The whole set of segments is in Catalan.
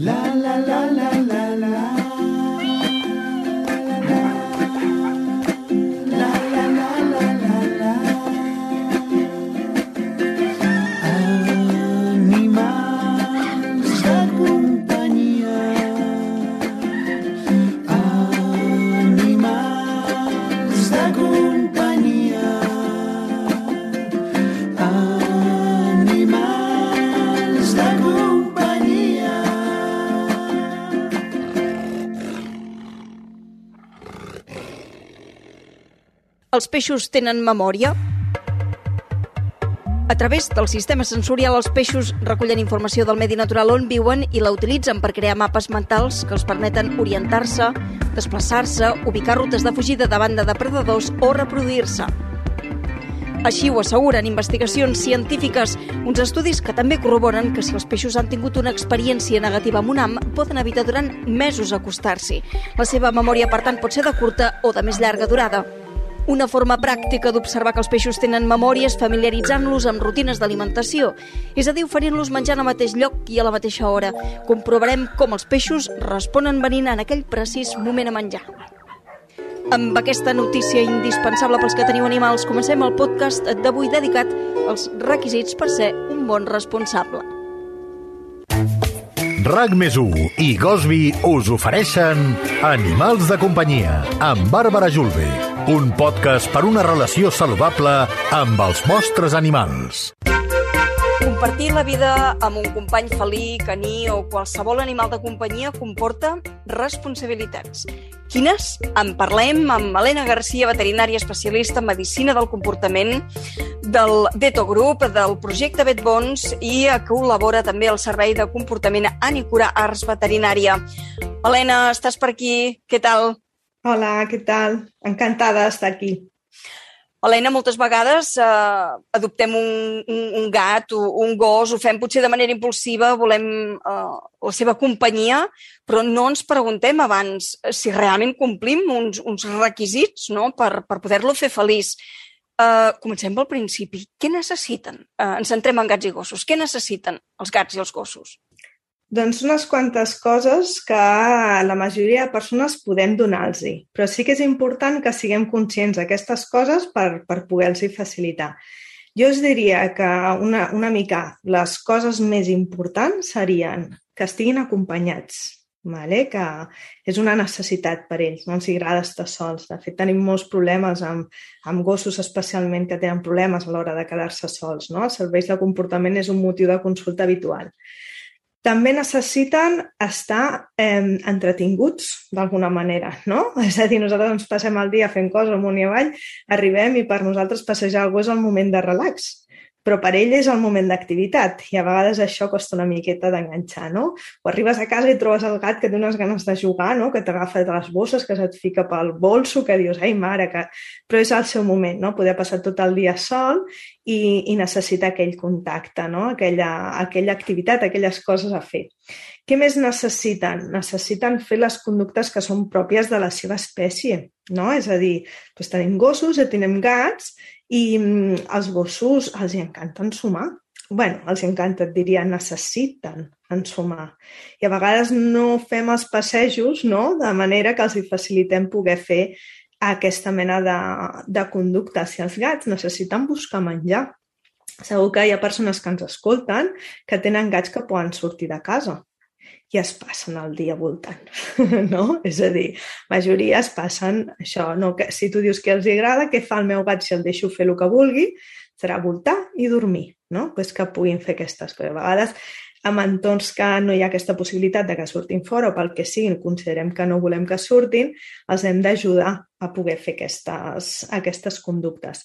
la la la la la la. Els peixos tenen memòria? A través del sistema sensorial, els peixos recullen informació del medi natural on viuen i la utilitzen per crear mapes mentals que els permeten orientar-se, desplaçar-se, ubicar rutes de fugida davant de depredadors o reproduir-se. Així ho asseguren investigacions científiques, uns estudis que també corroboren que si els peixos han tingut una experiència negativa amb un ham, poden evitar durant mesos acostar-s'hi. La seva memòria, per tant, pot ser de curta o de més llarga durada. Una forma pràctica d'observar que els peixos tenen memòria és familiaritzant-los amb rutines d'alimentació, és a dir, oferint-los menjar al mateix lloc i a la mateixa hora. Comprovarem com els peixos responen venint en aquell precís moment a menjar. Amb aquesta notícia indispensable pels que teniu animals, comencem el podcast d'avui dedicat als requisits per ser un bon responsable. RAC més i Gosby us ofereixen Animals de companyia amb Bàrbara Julve, un podcast per una relació saludable amb els vostres animals. Compartir la vida amb un company felí, caní o qualsevol animal de companyia comporta responsabilitats. Quines? En parlem amb Helena Garcia, veterinària especialista en medicina del comportament del Veto Group, del projecte VetBons i que col·labora també al Servei de Comportament Anicura Arts Veterinària. Helena, estàs per aquí? Què tal? Hola, què tal? Encantada d'estar aquí. Helena, moltes vegades eh, adoptem un, un, un gat o un gos, ho fem potser de manera impulsiva, volem eh, la seva companyia, però no ens preguntem abans si realment complim uns, uns requisits no? per, per poder-lo fer feliç. Eh, comencem pel principi. Què necessiten? Eh, ens centrem en gats i gossos. Què necessiten els gats i els gossos? Doncs unes quantes coses que la majoria de persones podem donar-los, però sí que és important que siguem conscients d'aquestes coses per, per poder-los facilitar. Jo us diria que una, una mica les coses més importants serien que estiguin acompanyats, vale? que és una necessitat per ells, no els agrada estar sols. De fet, tenim molts problemes amb, amb gossos especialment que tenen problemes a l'hora de quedar-se sols. No? Els serveis de comportament és un motiu de consulta habitual. També necessiten estar eh, entretinguts d'alguna manera, no? És a dir, nosaltres ens passem el dia fent coses amunt i avall, arribem i per nosaltres passejar el és el moment de relax però per ell és el moment d'activitat i a vegades això costa una miqueta d'enganxar, no? O arribes a casa i trobes el gat que té unes ganes de jugar, no? Que t'agafa de les bosses, que se't fica pel bolso, que dius, ai mare, que... però és el seu moment, no? Poder passar tot el dia sol i, i necessita aquell contacte, no? Aquella, aquella activitat, aquelles coses a fer. Què més necessiten? Necessiten fer les conductes que són pròpies de la seva espècie, no? És a dir, doncs tenim gossos i tenim gats i mm, els gossos els encanta ensumar. bueno, els encanta, et diria, necessiten ensumar. I a vegades no fem els passejos no? de manera que els hi facilitem poder fer aquesta mena de, de conducta. Si els gats necessiten buscar menjar, segur que hi ha persones que ens escolten que tenen gats que poden sortir de casa i es passen el dia voltant, no? És a dir, majoria es passen això, no? Que, si tu dius que els agrada, què fa el meu gat si el deixo fer el que vulgui? Serà voltar i dormir, no? Pues que puguin fer aquestes coses. A vegades, amb entorns que no hi ha aquesta possibilitat de que surtin fora o pel que siguin, considerem que no volem que surtin, els hem d'ajudar a poder fer aquestes, aquestes conductes.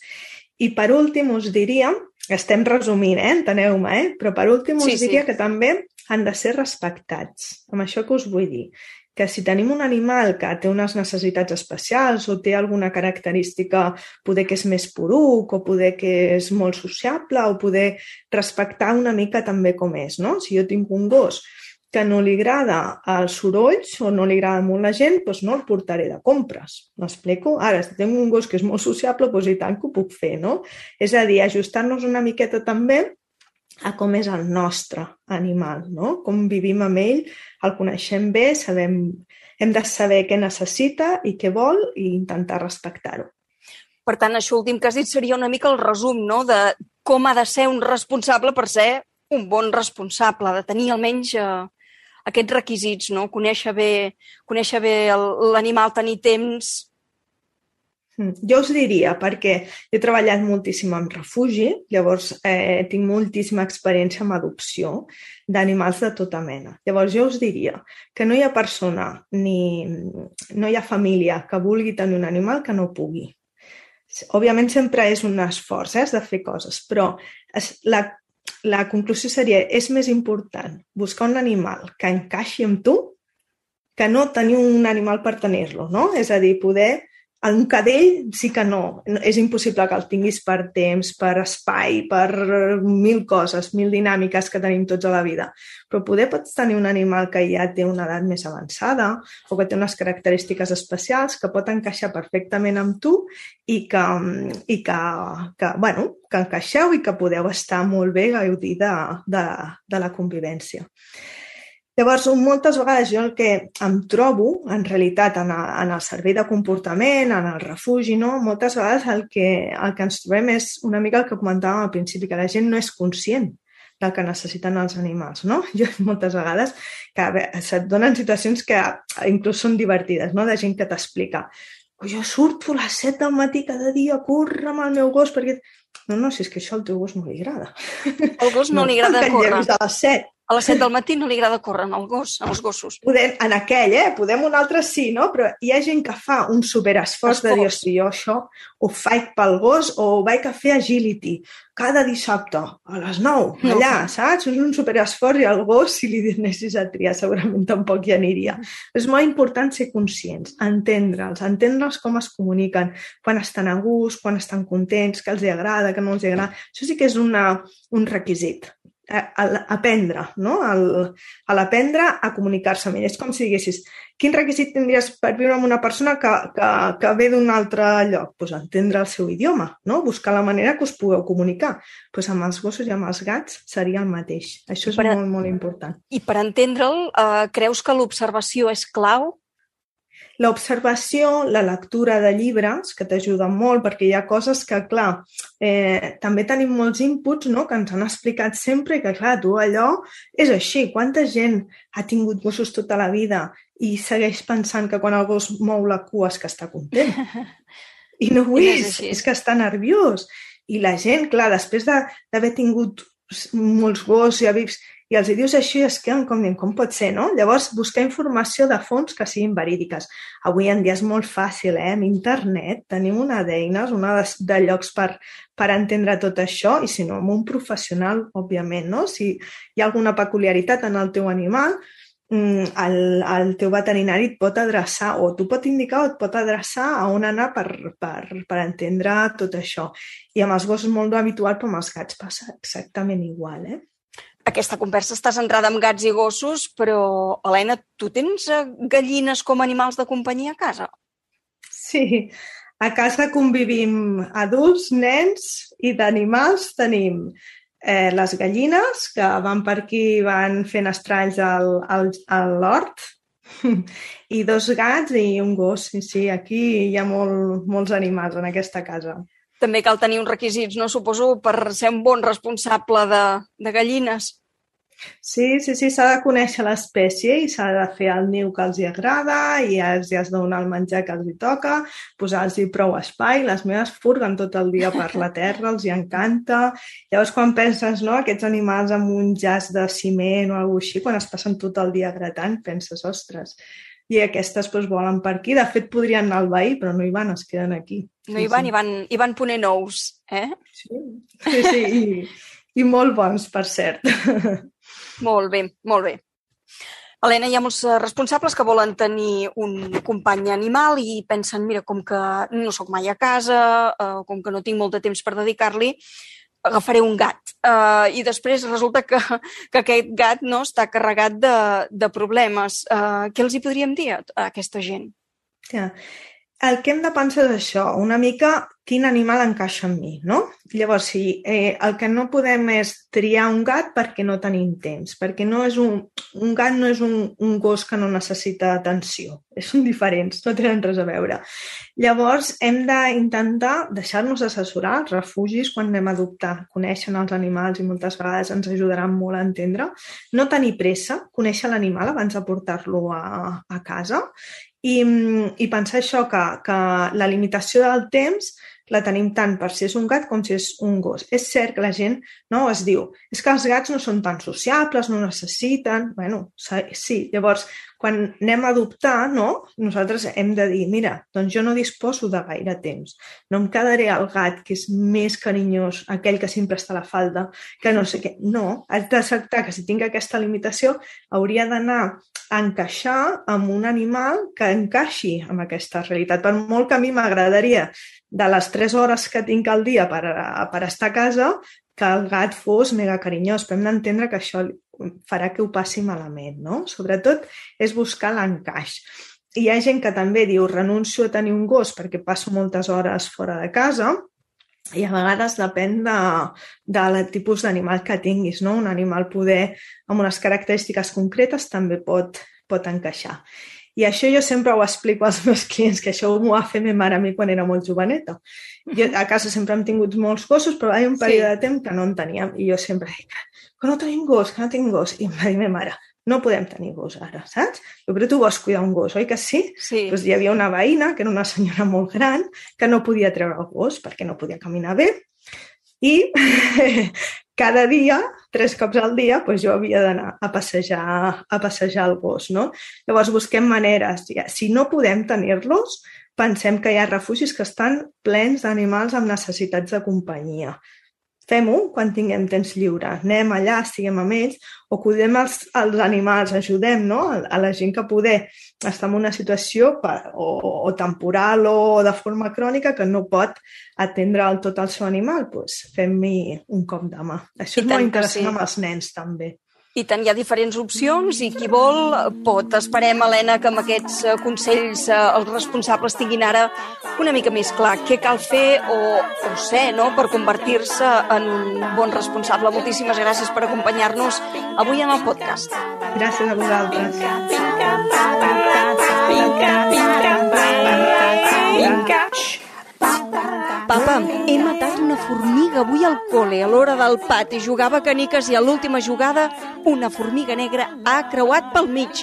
I per últim us diria, estem resumint, eh? enteneu-me, eh? però per últim us Sí, sí. diria que també han de ser respectats. Amb això que us vull dir? Que si tenim un animal que té unes necessitats especials o té alguna característica, poder que és més poruc o poder que és molt sociable o poder respectar una mica també com és, no? Si jo tinc un gos que no li agrada els sorolls o no li agrada molt la gent, doncs no el portaré de compres. M'explico? Ara, si tinc un gos que és molt sociable, doncs i tant que ho puc fer, no? És a dir, ajustar-nos una miqueta també a com és el nostre animal, no? Com vivim amb ell, el coneixem bé, sabem, hem de saber què necessita i què vol i intentar respectar-ho. Per tant, això últim que has dit seria una mica el resum no? de com ha de ser un responsable per ser un bon responsable, de tenir almenys eh, aquests requisits, no? conèixer bé, conèixer bé l'animal, tenir temps. Jo us diria, perquè he treballat moltíssim en refugi, llavors eh, tinc moltíssima experiència amb adopció d'animals de tota mena. Llavors jo us diria que no hi ha persona ni no hi ha família que vulgui tenir un animal que no pugui. Òbviament sempre és un esforç, eh, de fer coses, però es, la, la conclusió seria és més important buscar un animal que encaixi amb tu que no tenir un animal per tenir-lo, no? És a dir, poder un cadell sí que no. És impossible que el tinguis per temps, per espai, per mil coses, mil dinàmiques que tenim tots a la vida. Però poder pots tenir un animal que ja té una edat més avançada o que té unes característiques especials que pot encaixar perfectament amb tu i que, i que, que, bueno, que encaixeu i que podeu estar molt bé gaudir de, de, de la convivència. Llavors, moltes vegades jo el que em trobo, en realitat, en, a, en el servei de comportament, en el refugi, no? moltes vegades el que, el que ens trobem és una mica el que comentàvem al principi, que la gent no és conscient del que necessiten els animals, no? Jo moltes vegades que veure, se't donen situacions que inclús són divertides, no? De gent que t'explica jo surto a les 7 del matí cada dia a córrer amb el meu gos perquè... No, no, si és que això al teu gos no li agrada. Al gos no, no li agrada córrer. a les 7 a les 7 del matí no li agrada córrer al gos, als gossos. Podem, en aquell, eh? Podem un altre sí, no? Però hi ha gent que fa un superesforç de dir, si jo això ho faig pel gos o ho vaig a fer agility cada dissabte a les 9, no. allà, saps? És un superesforç i el gos, si li donessis a triar, segurament tampoc hi aniria. És molt important ser conscients, entendre'ls, entendre'ls com es comuniquen, quan estan a gust, quan estan contents, que els agrada, que no els agrada. Això sí que és una, un requisit a, aprendre, no? El, a l'aprendre a comunicar-se amb ell. És com si diguessis, quin requisit tindries per viure amb una persona que, que, que ve d'un altre lloc? Pues entendre el seu idioma, no? buscar la manera que us pugueu comunicar. Pues amb els gossos i amb els gats seria el mateix. Això és per, molt, molt important. I per entendre'l, eh, creus que l'observació és clau L'observació, la lectura de llibres, que t'ajuden molt, perquè hi ha coses que, clar, eh, també tenim molts inputs no? que ens han explicat sempre que, clar, tu allò és així. Quanta gent ha tingut gossos tota la vida i segueix pensant que quan el gos mou la cua és que està content? I no ho és, és, és que està nerviós. I la gent, clar, després d'haver de, tingut molts gossos i avics els dius així es queden com dient, com pot ser, no? Llavors, buscar informació de fons que siguin verídiques. Avui en dia és molt fàcil, eh? Amb internet tenim una d'eines, una de, de llocs per, per entendre tot això i si no, amb un professional, òbviament, no? Si hi ha alguna peculiaritat en el teu animal, mm, el, el teu veterinari et pot adreçar o tu pot indicar o et pot adreçar a on anar per, per, per entendre tot això. I amb els gossos molt habitual, però amb els gats passa exactament igual, eh? Aquesta conversa està centrada en gats i gossos, però, Helena, tu tens eh, gallines com animals de companyia a casa? Sí, a casa convivim adults, nens i d'animals tenim eh, les gallines, que van per aquí van fent estralls al, al, a l'hort, i dos gats i un gos. Sí, sí, aquí hi ha molt, molts animals en aquesta casa també cal tenir uns requisits, no? Suposo, per ser un bon responsable de, de gallines. Sí, sí, sí, s'ha de conèixer l'espècie i s'ha de fer el niu que els hi agrada i els hi has de donar el menjar que els hi toca, posar-los prou espai. Les meves furguen tot el dia per la terra, els hi encanta. Llavors, quan penses, no, aquests animals amb un jaç de ciment o alguna així, quan es passen tot el dia gratant, penses, ostres, i aquestes doncs, volen per aquí. De fet, podrien anar al veí, però no hi van, es queden aquí. No hi van, sí. i van, i van poner nous, eh? Sí, sí, sí i, i molt bons, per cert. Molt bé, molt bé. Helena, hi ha molts eh, responsables que volen tenir un company animal i pensen, mira, com que no sóc mai a casa, eh, com que no tinc molt de temps per dedicar-li, agafaré un gat. Uh, I després resulta que, que aquest gat no està carregat de, de problemes. Uh, què els hi podríem dir a, a aquesta gent? Ja. El que hem de pensar és això, una mica quin animal encaixa en mi, no? Llavors, sí, eh, el que no podem és triar un gat perquè no tenim temps, perquè no és un, un gat no és un, un gos que no necessita atenció, són diferents, no tenen res a veure. Llavors, hem d'intentar deixar-nos assessorar, els refugis, quan anem a adoptar, coneixen els animals i moltes vegades ens ajudaran molt a entendre. No tenir pressa, conèixer l'animal abans de portar-lo a, a casa i, i pensar això, que, que la limitació del temps la tenim tant per si és un gat com si és un gos. És cert que la gent no es diu és que els gats no són tan sociables, no necessiten... bueno, sí. Llavors, quan anem a adoptar, no? nosaltres hem de dir, mira, doncs jo no disposo de gaire temps. No em quedaré al gat que és més carinyós, aquell que sempre està a la falda, que no sé què. No, has d'acceptar que si tinc aquesta limitació hauria d'anar a encaixar amb un animal que encaixi amb aquesta realitat. Per molt que a mi m'agradaria de les 3 hores que tinc al dia per, per estar a casa, que el gat fos mega carinyós, però hem d'entendre que això farà que ho passi malament, no? Sobretot és buscar l'encaix. Hi ha gent que també diu renuncio a tenir un gos perquè passo moltes hores fora de casa i a vegades depèn de, del tipus d'animal que tinguis, no? Un animal poder amb unes característiques concretes també pot, pot encaixar. I això jo sempre ho explico als meus clients, que això m'ho va fer ma mare a mi quan era molt joveneta. Jo a casa sempre hem tingut molts gossos, però hi ha un període sí. de temps que no en teníem. I jo sempre dic, que no tenim gos, que no tinc gos. I em va dir ma mare, no podem tenir gos ara, saps? Però tu vols cuidar un gos, oi que sí? Sí. Doncs hi havia una veïna, que era una senyora molt gran, que no podia treure el gos perquè no podia caminar bé, i cada dia, tres cops al dia, doncs jo havia d'anar a passejar, a passejar el gos. No? Llavors busquem maneres. Si no podem tenir-los, pensem que hi ha refugis que estan plens d'animals amb necessitats de companyia fem-ho quan tinguem temps lliure. Anem allà, estiguem amb ells, o cuidem els, els animals, ajudem no? a la gent que poder estar en una situació per, o, o temporal o de forma crònica que no pot atendre el, tot el seu animal, doncs fem-hi un cop de mà. Això I és molt interessant sí. amb els nens, també. I tant, hi ha diferents opcions i qui vol pot. Esperem, Helena, que amb aquests eh, consells eh, els responsables tinguin ara una mica més clar què cal fer o, o ser no? per convertir-se en un bon responsable. Moltíssimes gràcies per acompanyar-nos avui en el podcast. Gràcies a vosaltres. He matat una formiga avui al col·le a l'hora del pati. Jugava caniques i a l'última jugada una formiga negra ha creuat pel mig.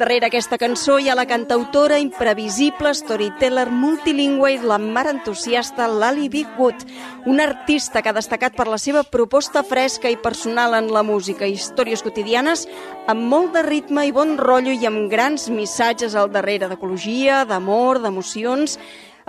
Darrere aquesta cançó hi ha la cantautora imprevisible, storyteller multilingüe i la mare entusiasta Lali Bigwood, una artista que ha destacat per la seva proposta fresca i personal en la música, històries quotidianes amb molt de ritme i bon rotllo i amb grans missatges al darrere d'ecologia, d'amor, d'emocions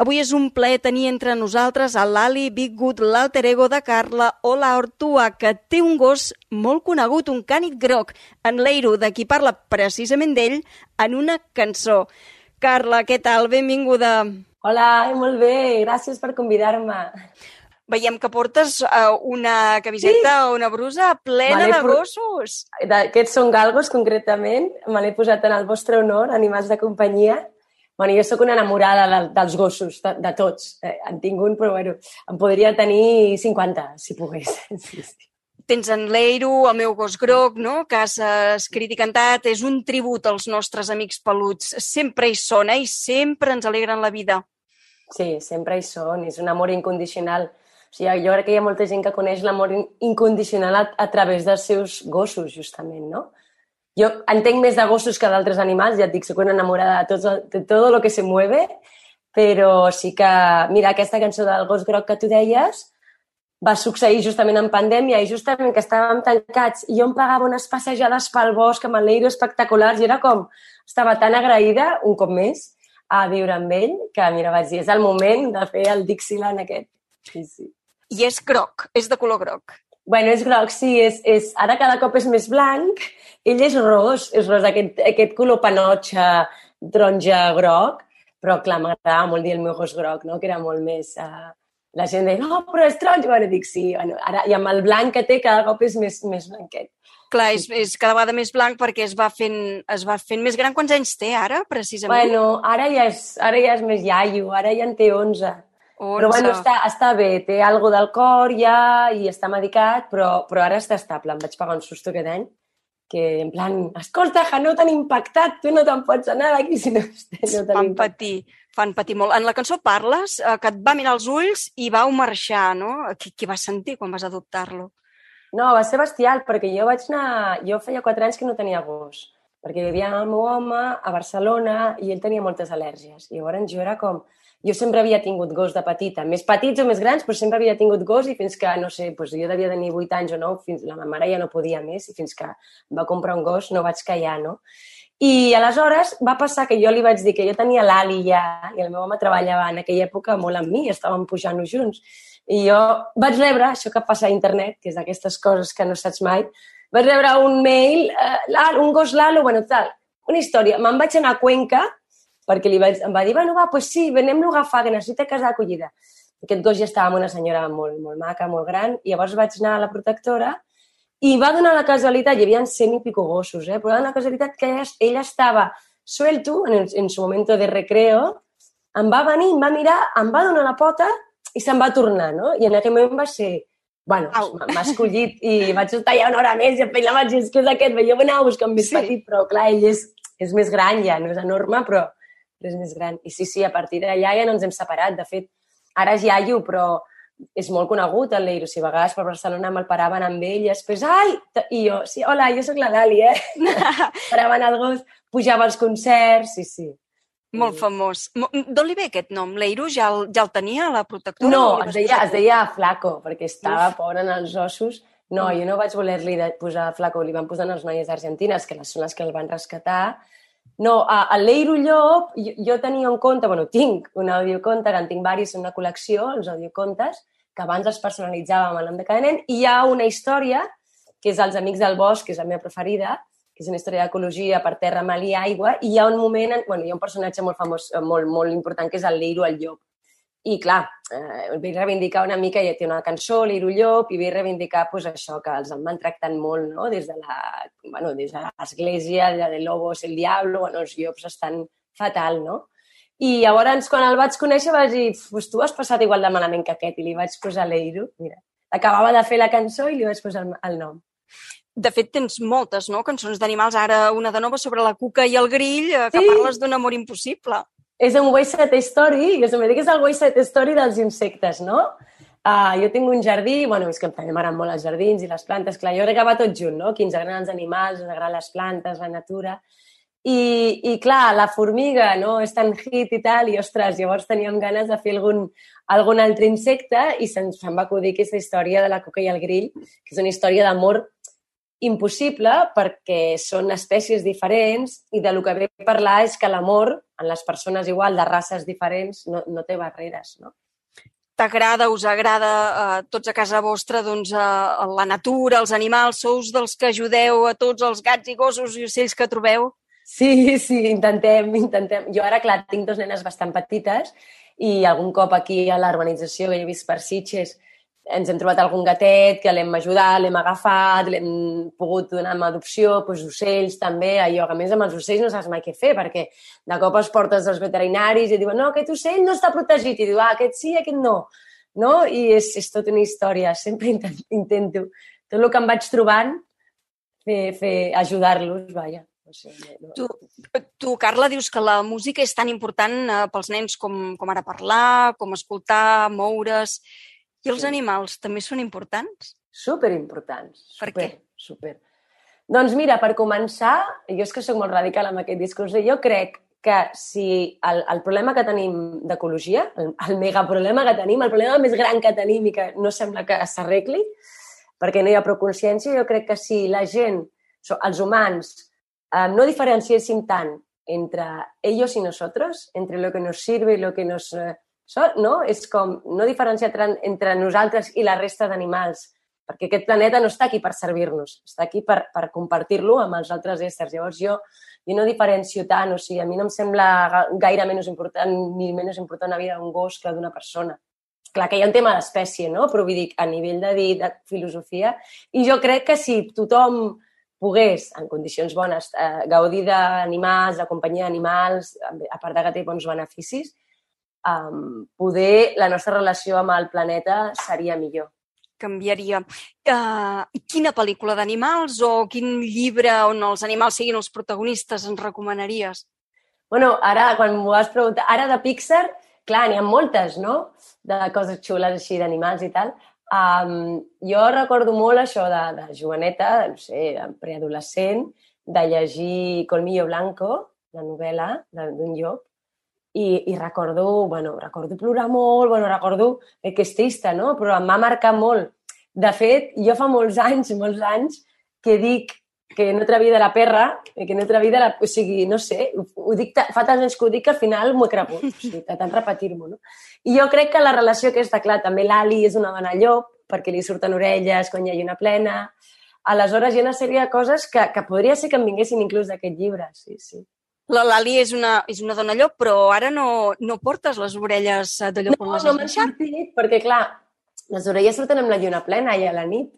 Avui és un plaer tenir entre nosaltres a l'Ali Bigwood, l'alter ego de Carla, o la Ortua, que té un gos molt conegut, un cànid groc, en l'Eiro, de qui parla precisament d'ell en una cançó. Carla, què tal? Benvinguda. Hola, molt bé, gràcies per convidar-me. Veiem que portes uh, una camiseta sí. o una brusa plena de gossos. Aquests són galgos, concretament. Me l'he posat en el vostre honor, animals de companyia. Bueno, jo sóc una enamorada de, dels gossos, de, de tots. Eh, en tinc un, però bueno, em podria tenir 50, si pogués. Sí, sí. Tens en Leiro, el meu gos groc, no? que has escrit i cantat. És un tribut als nostres amics peluts. Sempre hi són, eh? I sempre ens alegren la vida. Sí, sempre hi són. És un amor incondicional. O sigui, jo crec que hi ha molta gent que coneix l'amor incondicional a, a través dels seus gossos, justament, no? Jo entenc més de gossos que d'altres animals, ja et dic, soc una enamorada de tot, de tot el que se mueve, però sí que, mira, aquesta cançó del gos groc que tu deies va succeir justament en pandèmia i justament que estàvem tancats i jo em pagava unes passejades pel bosc amb el Leiro espectaculars i era com, estava tan agraïda, un cop més, a viure amb ell, que mira, vaig dir, és el moment de fer el Dixieland aquest. Sí, sí. I és groc, és de color groc. Bueno, és groc, sí, és, és, ara cada cop és més blanc. Ell és ros, és ros, aquest, aquest color panotxa, taronja groc, però clar, m'agradava molt dir el meu gos groc, no? que era molt més, uh, La gent deia, no, però és taronja. Bueno, dic, sí, bueno, ara, i amb el blanc que té cada cop és més, més blanquet. Clar, és, és cada vegada més blanc perquè es va, fent, es va fent més gran. Quants anys té ara, precisament? Bueno, ara ja és, ara ja és més iaio, ara ja en té 11. 11. Però bueno, està, està bé, té algo del cor ja i està medicat, però, però ara està estable. Em vaig pagar un susto aquest any que en plan, escolta, que no t'han impactat, tu no te'n pots anar d'aquí si no, no t'han fan patir, fan patir molt. En la cançó parles eh, que et va mirar els ulls i vau marxar, no? Què, què vas sentir quan vas adoptar-lo? No, va ser bestial, perquè jo vaig anar... Jo feia quatre anys que no tenia gos, perquè vivia amb el meu home a Barcelona i ell tenia moltes al·lèrgies. I llavors jo era com... Jo sempre havia tingut gos de petita, més petits o més grans, però sempre havia tingut gos i fins que, no sé, doncs jo devia tenir 8 anys o 9, fins, la meva mare ja no podia més i fins que va comprar un gos no vaig callar, no? I aleshores va passar que jo li vaig dir que jo tenia l'Ali ja i el meu home treballava en aquella època molt amb mi, estàvem pujant-ho junts. I jo vaig rebre, això que passa a internet, que és d'aquestes coses que no saps mai, vaig rebre un mail, eh, un gos Lalo, bueno, tal, una història. Me'n vaig anar a Cuenca, perquè li vaig, em va dir, bueno, va, pues sí, venem-lo a agafar, que necessita casa d'acollida. Aquest gos ja estava amb una senyora molt, molt maca, molt gran, i llavors vaig anar a la protectora i va donar la casualitat, hi havia cent i pico gossos, eh? però va donar la casualitat que ella, ella estava suelto en, el, en su momento de recreo, em va venir, em va mirar, em va donar la pota i se'n va tornar, no? I en aquell moment va ser, bueno, m'ha escollit i vaig estar ja una hora més i la vaig dir, és que és aquest, jo anava a buscar un més sí. petit, però clar, ell és, és més gran ja, no és enorme, però, però és més gran. I sí, sí, a partir d'allà ja no ens hem separat. De fet, ara és iaio, però és molt conegut el Leiro. Si a vegades per Barcelona me'l paraven amb ell i després, ai! I jo, sí, hola, jo sóc la Dali, eh? paraven el gos, pujava als concerts, sí, sí. Molt famós. D'on li ve aquest nom? L'Eiro ja, el, ja el tenia, la protectora? No, es deia, es deia Flaco, perquè estava Uf. pobre en els ossos. No, Mm. jo no vaig voler-li posar Flaco, li van posar les noies argentines, que són les que el van rescatar. No, a, a l'Eiro Llop, jo, jo tenia un conte, bueno, tinc un audioconte, que en tinc diversos, una col·lecció, els audiocontes, que abans els personalitzava amb el nom de cada nen, i hi ha una història, que és Els Amics del Bosc, que és la meva preferida, que és una història d'ecologia per terra, mal i aigua, i hi ha un moment, en, bueno, hi ha un personatge molt famós, molt, molt important, que és el Leiro el Llop. I, clar, eh, vull reivindicar una mica, ja té una cançó, l'Iru Llop, i vull reivindicar pues, això, que els en van tractant molt, no?, des de la, bueno, des de l'església, de, de Lobos, el Diablo, bueno, els llops estan fatal, no? I llavors, quan el vaig conèixer, vaig dir, pues tu has passat igual de malament que aquest, i li vaig posar l'Eiru, mira. Acabava de fer la cançó i li vaig posar el, el nom. De fet, tens moltes, no?, cançons d'animals. Ara una de nova sobre la cuca i el grill, eh, que Sí. parles d'un amor impossible. És un Wasted Story, i dir que és el Wasted Story dels insectes, no? Uh, jo tinc un jardí, bueno, és que també m'agraden molt els jardins i les plantes, clar, jo crec que va tot junt, no? Que ens agraden els animals, ens agraden les plantes, la natura, i, i clar, la formiga no? és tan hit i tal, i ostres, llavors teníem ganes de fer algun, algun altre insecte i se'ns se'm va acudir aquesta història de la cuca i el grill, que és una història d'amor impossible perquè són espècies diferents i de lo que ve a parlar és que l'amor en les persones igual de races diferents no, no té barreres, no? T'agrada, us agrada a tots a casa vostra doncs, a, la natura, els animals, sous dels que ajudeu a tots els gats i gossos i ocells que trobeu? Sí, sí, intentem, intentem. Jo ara, clar, tinc dos nenes bastant petites i algun cop aquí a l'urbanització que he vist per Sitges ens hem trobat algun gatet que l'hem ajudat, l'hem agafat, l'hem pogut donar en adopció, doncs ocells també, allò que a més amb els ocells no saps mai què fer, perquè de cop els portes als veterinaris i diuen no, aquest ocell no està protegit, i diu, ah, aquest sí, aquest no. no? I és, és tota una història, sempre intent- intento tot el que em vaig trobant fer, fer ajudar-los, vaja. Tu, tu, Carla, dius que la música és tan important eh, pels nens com, com ara parlar, com escoltar, moure's... I els Sí. animals també són importants? Superimportants. Per super, què? Super. Doncs mira, per començar, jo és que sóc molt radical amb aquest discurs, i jo crec que si el, el problema que tenim d'ecologia, el, el megaproblema que tenim, el problema més gran que tenim i que no sembla que s'arregli, perquè no hi ha prou consciència, jo crec que si la gent, els humans, eh, no diferenciéssim tant entre ellos y nosotros, entre lo que nos sirve y lo que nos... Eh, so, no? És com no diferenciar entre nosaltres i la resta d'animals, perquè aquest planeta no està aquí per servir-nos, està aquí per, per compartir-lo amb els altres éssers. Llavors jo, jo no diferencio tant, o sigui, a mi no em sembla ga- gaire menys important ni menys important la vida d'un gos que d'una persona. clar que hi ha un tema d'espècie, no? Però vull dir, a nivell de dir de filosofia, i jo crec que si tothom pogués, en condicions bones, eh, gaudir d'animals, de companyia d'animals, a part de que té bons beneficis, um, poder la nostra relació amb el planeta seria millor. Canviaria. Uh, quina pel·lícula d'animals o quin llibre on els animals siguin els protagonistes ens recomanaries? Bueno, ara, quan m'ho vas preguntar, ara de Pixar, clar, n'hi ha moltes, no? De coses xules així, d'animals i tal. Um, jo recordo molt això de, de joveneta, no sé, preadolescent, de llegir Colmillo Blanco, la novel·la d'un llop, i, i recordo, bueno, recordo plorar molt, bueno, recordo que és trista, no? Però em va marcar molt. De fet, jo fa molts anys, molts anys, que dic que no de la perra, que no de la... O sigui, no sé, ho dic, fa tants anys que ho dic que al final m'ho he cregut, o sigui, de tant repetir-m'ho, no? I jo crec que la relació aquesta, clar, també l'Ali és una dona llop, perquè li surten orelles quan hi ha una plena. Aleshores, hi ha una sèrie de coses que, que podria ser que em vinguessin inclús d'aquest llibre, sí, sí. La Lali és una, és una dona llop, però ara no, no portes les orelles de llop no, les no, has sortit, perquè clar, les orelles surten amb la lluna plena i a la nit.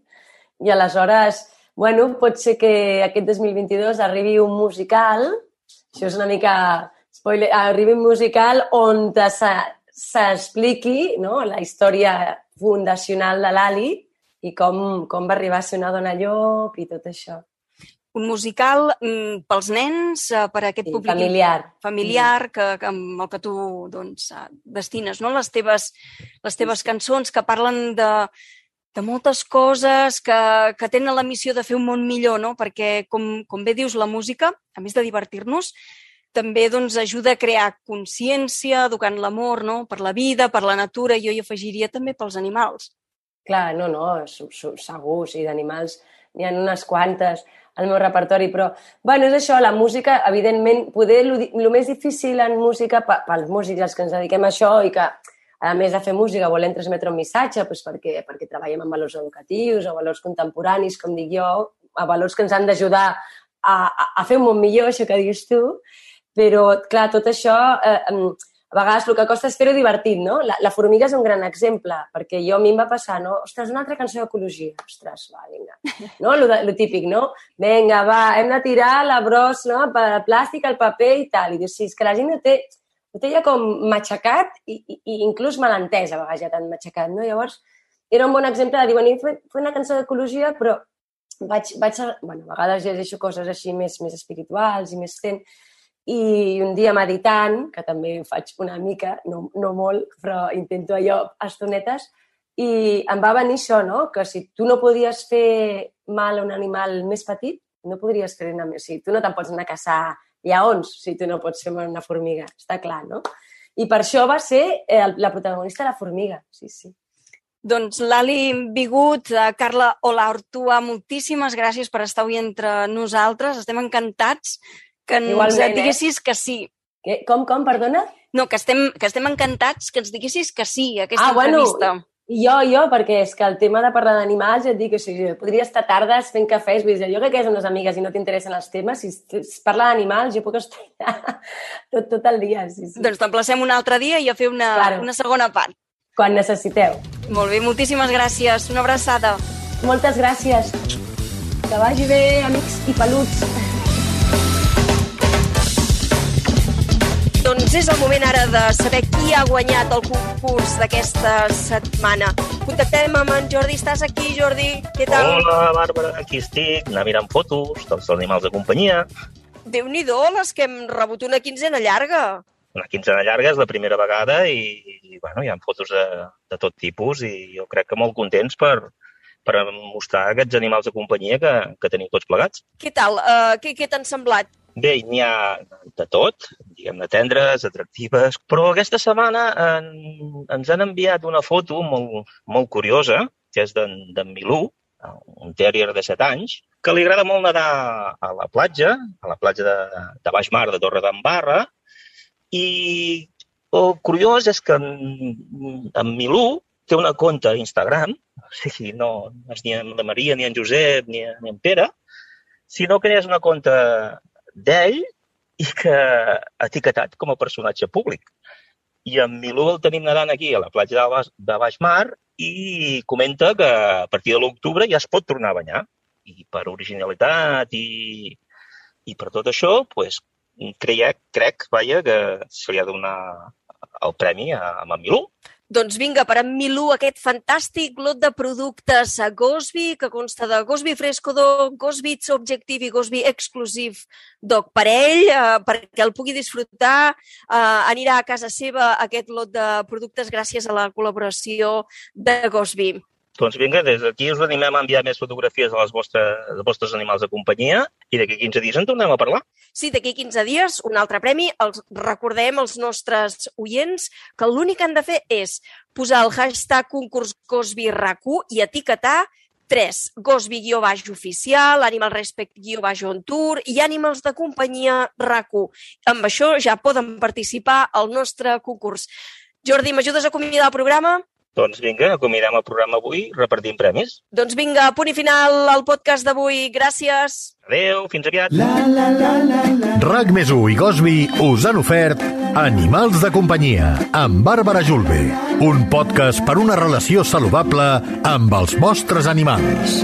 I aleshores, bueno, pot ser que aquest 2022 arribi un musical, això és una mica spoiler, arribi un musical on s'expliqui no, la història fundacional de l'Ali i com, com va arribar a ser una dona llop i tot això un musical mm, pels nens, eh, per a aquest sí, públic familiar, familiar que, que, amb el que tu doncs, eh, destines, no? les, teves, les teves cançons que parlen de, de moltes coses que, que tenen la missió de fer un món millor, no? perquè, com, com bé dius, la música, a més de divertir-nos, també doncs, ajuda a crear consciència, educant l'amor no? per la vida, per la natura, i jo hi afegiria també pels animals. Clar, no, no, segur, sí, d'animals n'hi ha unes quantes al meu repertori, però, bueno, és això, la música, evidentment, poder, el més difícil en música, pels músics, els que ens dediquem a això i que, a més de fer música, volem transmetre un missatge doncs perquè, perquè treballem amb valors educatius o valors contemporanis, com dic jo, a valors que ens han d'ajudar a, a, a fer un món millor, això que dius tu, però, clar, tot això eh, a vegades el que costa és fer-ho divertit, no? La, la formiga és un gran exemple, perquè jo a mi em va passar, no? Ostres, una altra cançó d'ecologia. Ostres, va, vinga. No? Lo, de, lo típic, no? Vinga, va, hem de tirar la bros, no? El plàstic, el paper i tal. I dius, sí, és que la gent ho té, ho té ja com matxacat i, i, i inclús malentès, a vegades ja tan matxacat, no? Llavors, era un bon exemple de dir, bueno, fer, una cançó d'ecologia, però vaig, vaig, bueno, a vegades llegeixo coses així més, més espirituals i més fent, i un dia meditant, que també ho faig una mica, no, no molt, però intento allò estonetes, i em va venir això, no? que si tu no podies fer mal a un animal més petit, no podries fer una... O sigui, tu no te'n pots anar a caçar lleons si tu no pots fer una formiga, està clar, no? I per això va ser el, la protagonista la formiga, sí, sí. Doncs Lali Bigut, eh, Carla Olaortua, moltíssimes gràcies per estar avui entre nosaltres. Estem encantats que ens Igualment, eh? diguessis eh? que sí. Que, com, com, perdona? No, que estem, que estem encantats que ens diguessis que sí a aquesta ah, entrevista. Bueno, jo, jo, perquè és que el tema de parlar d'animals, ja et dic, o sigui, podria estar tardes fent cafès, vull dir, jo crec que és unes amigues i no t'interessen els temes, si es parla d'animals jo puc estar tot, tot el dia. Sí, sí. Doncs t'emplacem un altre dia i a fer una, claro. una segona part. Quan necessiteu. Molt bé, moltíssimes gràcies. Una abraçada. Moltes gràcies. Que vagi bé, amics i peluts. Doncs és el moment ara de saber qui ha guanyat el concurs d'aquesta setmana. Contactem amb en Jordi. Estàs aquí, Jordi? Què tal? Hola, Bàrbara. Aquí estic, anar mirant fotos dels animals de companyia. Déu-n'hi-do, les que hem rebut una quinzena llarga. Una quinzena llarga és la primera vegada i, i bueno, hi ha fotos de, de tot tipus i jo crec que molt contents per, per mostrar aquests animals de companyia que, que tenim tots plegats. Què tal? Uh, què què t'han semblat? Bé, n'hi ha de tot, diguem-ne tendres, atractives, però aquesta setmana en, ens han enviat una foto molt, molt curiosa, que és d'en Milú, un terrier de 7 anys, que li agrada molt nedar a la platja, a la platja de, de Baix Mar de Torre d'Embarra, i el curiós és que en, en Milú té una conta a Instagram, o sigui, no, no és ni en la Maria, ni en Josep, ni, ni en Pere, sinó que és una conta d'ell i que etiquetat com a personatge públic. I en Milú el tenim nedant aquí, a la platja de Baix, de Baix Mar, i comenta que a partir de l'octubre ja es pot tornar a banyar. I per originalitat i, i per tot això, pues, crec, crec vaja, que se li ha de donar el premi a, a en Milú. Doncs vinga, per en Milú, aquest fantàstic lot de productes a Gosby, que consta de Gosby Fresco Dog, Gosby Objective i Gosby Exclusive Dog per ell, eh, perquè el pugui disfrutar. Eh, anirà a casa seva aquest lot de productes gràcies a la col·laboració de Gosby. Doncs vinga, des d'aquí us animem a enviar més fotografies de les vostres, dels vostres animals de companyia i d'aquí 15 dies en tornem a parlar. Sí, d'aquí 15 dies, un altre premi. Els recordem als nostres oients que l'únic que han de fer és posar el hashtag concurs Gosby RAC1 i etiquetar 3. Gosby guió baix oficial, Animal Respect guió baix on tour i Animals de companyia RAC1. Amb això ja poden participar al nostre concurs. Jordi, m'ajudes a acomiadar el programa? Doncs vinga, acomiadem el programa avui repartint premis. Doncs vinga, punt i final al podcast d'avui. Gràcies. Adéu, fins aviat. La la la la la. RAC més i Gosby us han ofert Animals de companyia amb Bàrbara Julve. Un podcast per una relació saludable amb els vostres animals.